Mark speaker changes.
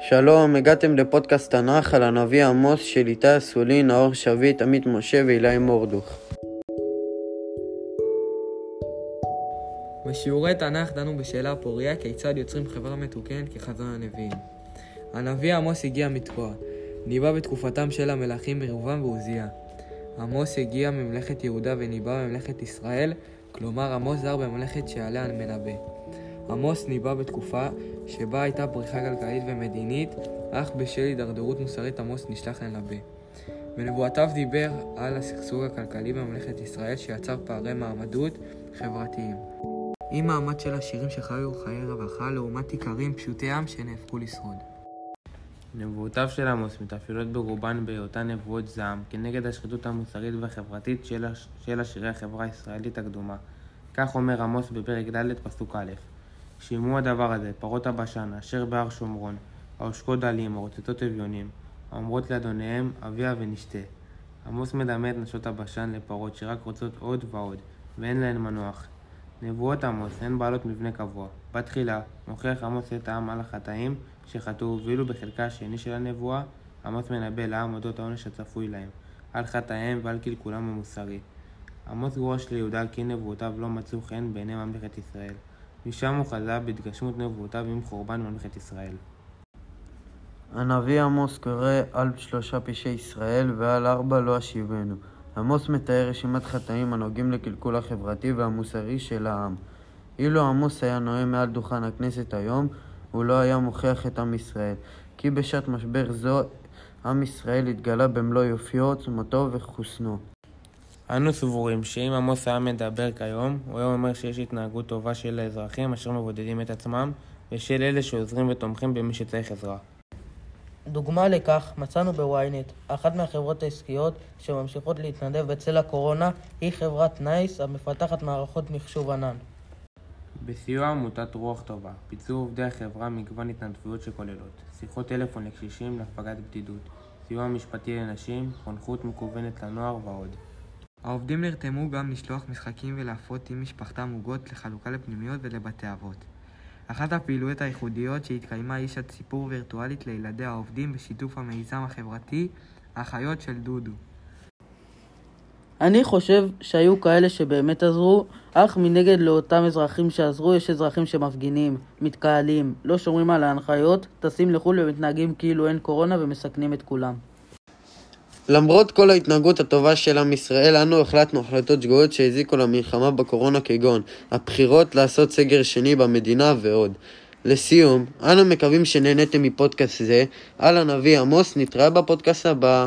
Speaker 1: שלום, הגעתם לפודקאסט תנ"ך על הנביא עמוס של איתי אסולין, נאור שביט, עמית משה ואילי מורדוך.
Speaker 2: בשיעורי תנ"ך דנו בשאלה הפוריה כיצד יוצרים חברה מתוקנת כחזון הנביאים. הנביא עמוס הגיע מתקוע, ניבא בתקופתם של המלכים ירובעם ועוזיה. עמוס הגיע מממלכת יהודה וניבא בממלכת ישראל, כלומר עמוס זר בממלכת שעליה מנבא. עמוס ניבא בתקופה שבה הייתה פריחה כלכלית ומדינית, אך בשל הידרדרות מוסרית עמוס נשלח לנבא. בנבואתיו דיבר על השגשוג הכלכלי בממלכת ישראל שיצר פערי מעמדות חברתיים. עם מעמד של עשירים שחיו חיי רווחה לעומת איכרים פשוטי עם שנאבקו לשרוד.
Speaker 3: נבואותיו של עמוס מתאפיינות ברובן בהיותן נבואות זעם כנגד השחיתות המוסרית והחברתית של, הש... של עשירי החברה הישראלית הקדומה. כך אומר עמוס בפרק ד' פסוק א' שמעו הדבר הזה, פרות הבשן, אשר בהר שומרון, העושקות דלים, הרוצצות אביונים, האומרות לאדוניהם, אביה ונשתה. עמוס מדמה את נשות הבשן לפרות שרק רוצות עוד ועוד, ואין להן מנוח. נבואות עמוס הן בעלות מבנה קבוע. בתחילה, מוכיח עמוס את העם על החטאים שחטאו, ואילו בחלקה השני של הנבואה, עמוס מנבא לעם אודות העונש הצפוי להם, על חטאיהם ועל קלקולם המוסרי. עמוס גורש ליהודה כי נבואותיו לא מצאו חן בעיני ממלכת ישראל. משם הוא חזה בהתגשמות נבואותיו עם חורבן ממלכת ישראל.
Speaker 1: הנביא עמוס קורא על שלושה פשעי ישראל ועל ארבע לא אשיבנו. עמוס מתאר רשימת חטאים הנוגעים לקלקול החברתי והמוסרי של העם. אילו עמוס היה נואם מעל דוכן הכנסת היום, הוא לא היה מוכיח את עם ישראל, כי בשעת משבר זו עם ישראל התגלה במלוא יופיו, עוצמתו וחוסנו.
Speaker 3: אנו סבורים שאם עמוס היה מדבר כיום, הוא היה אומר שיש התנהגות טובה של האזרחים אשר מבודדים את עצמם, ושל אלה שעוזרים ותומכים במי שצריך עזרה.
Speaker 4: דוגמה לכך מצאנו בוויינט, אחת מהחברות העסקיות שממשיכות להתנדב בצל הקורונה היא חברת נייס המפתחת מערכות מחשוב ענן.
Speaker 3: בסיוע עמותת רוח טובה, ביצעו עובדי החברה מגוון התנדבויות שכוללות שיחות טלפון לקשישים להפגת בדידות, סיוע משפטי לנשים, חונכות מקוונת לנוער ועוד.
Speaker 2: העובדים נרתמו גם לשלוח משחקים ולהפות עם משפחתם עוגות לחלוקה לפנימיות ולבתי אבות. אחת הפעילויות הייחודיות שהתקיימה היא שעת סיפור וירטואלית לילדי העובדים בשיתוף המיזם החברתי האחיות של דודו.
Speaker 4: אני חושב שהיו כאלה שבאמת עזרו, אך מנגד לאותם אזרחים שעזרו יש אזרחים שמפגינים, מתקהלים, לא שומרים על ההנחיות, טסים לחו"ל ומתנהגים כאילו אין קורונה ומסכנים את כולם.
Speaker 1: למרות כל ההתנהגות הטובה של עם ישראל, אנו החלטנו החלטות שגויות שהזיקו למלחמה בקורונה כגון הבחירות לעשות סגר שני במדינה ועוד. לסיום, אנו מקווים שנהניתם מפודקאסט זה. על הנביא עמוס, נתראה בפודקאסט הבא.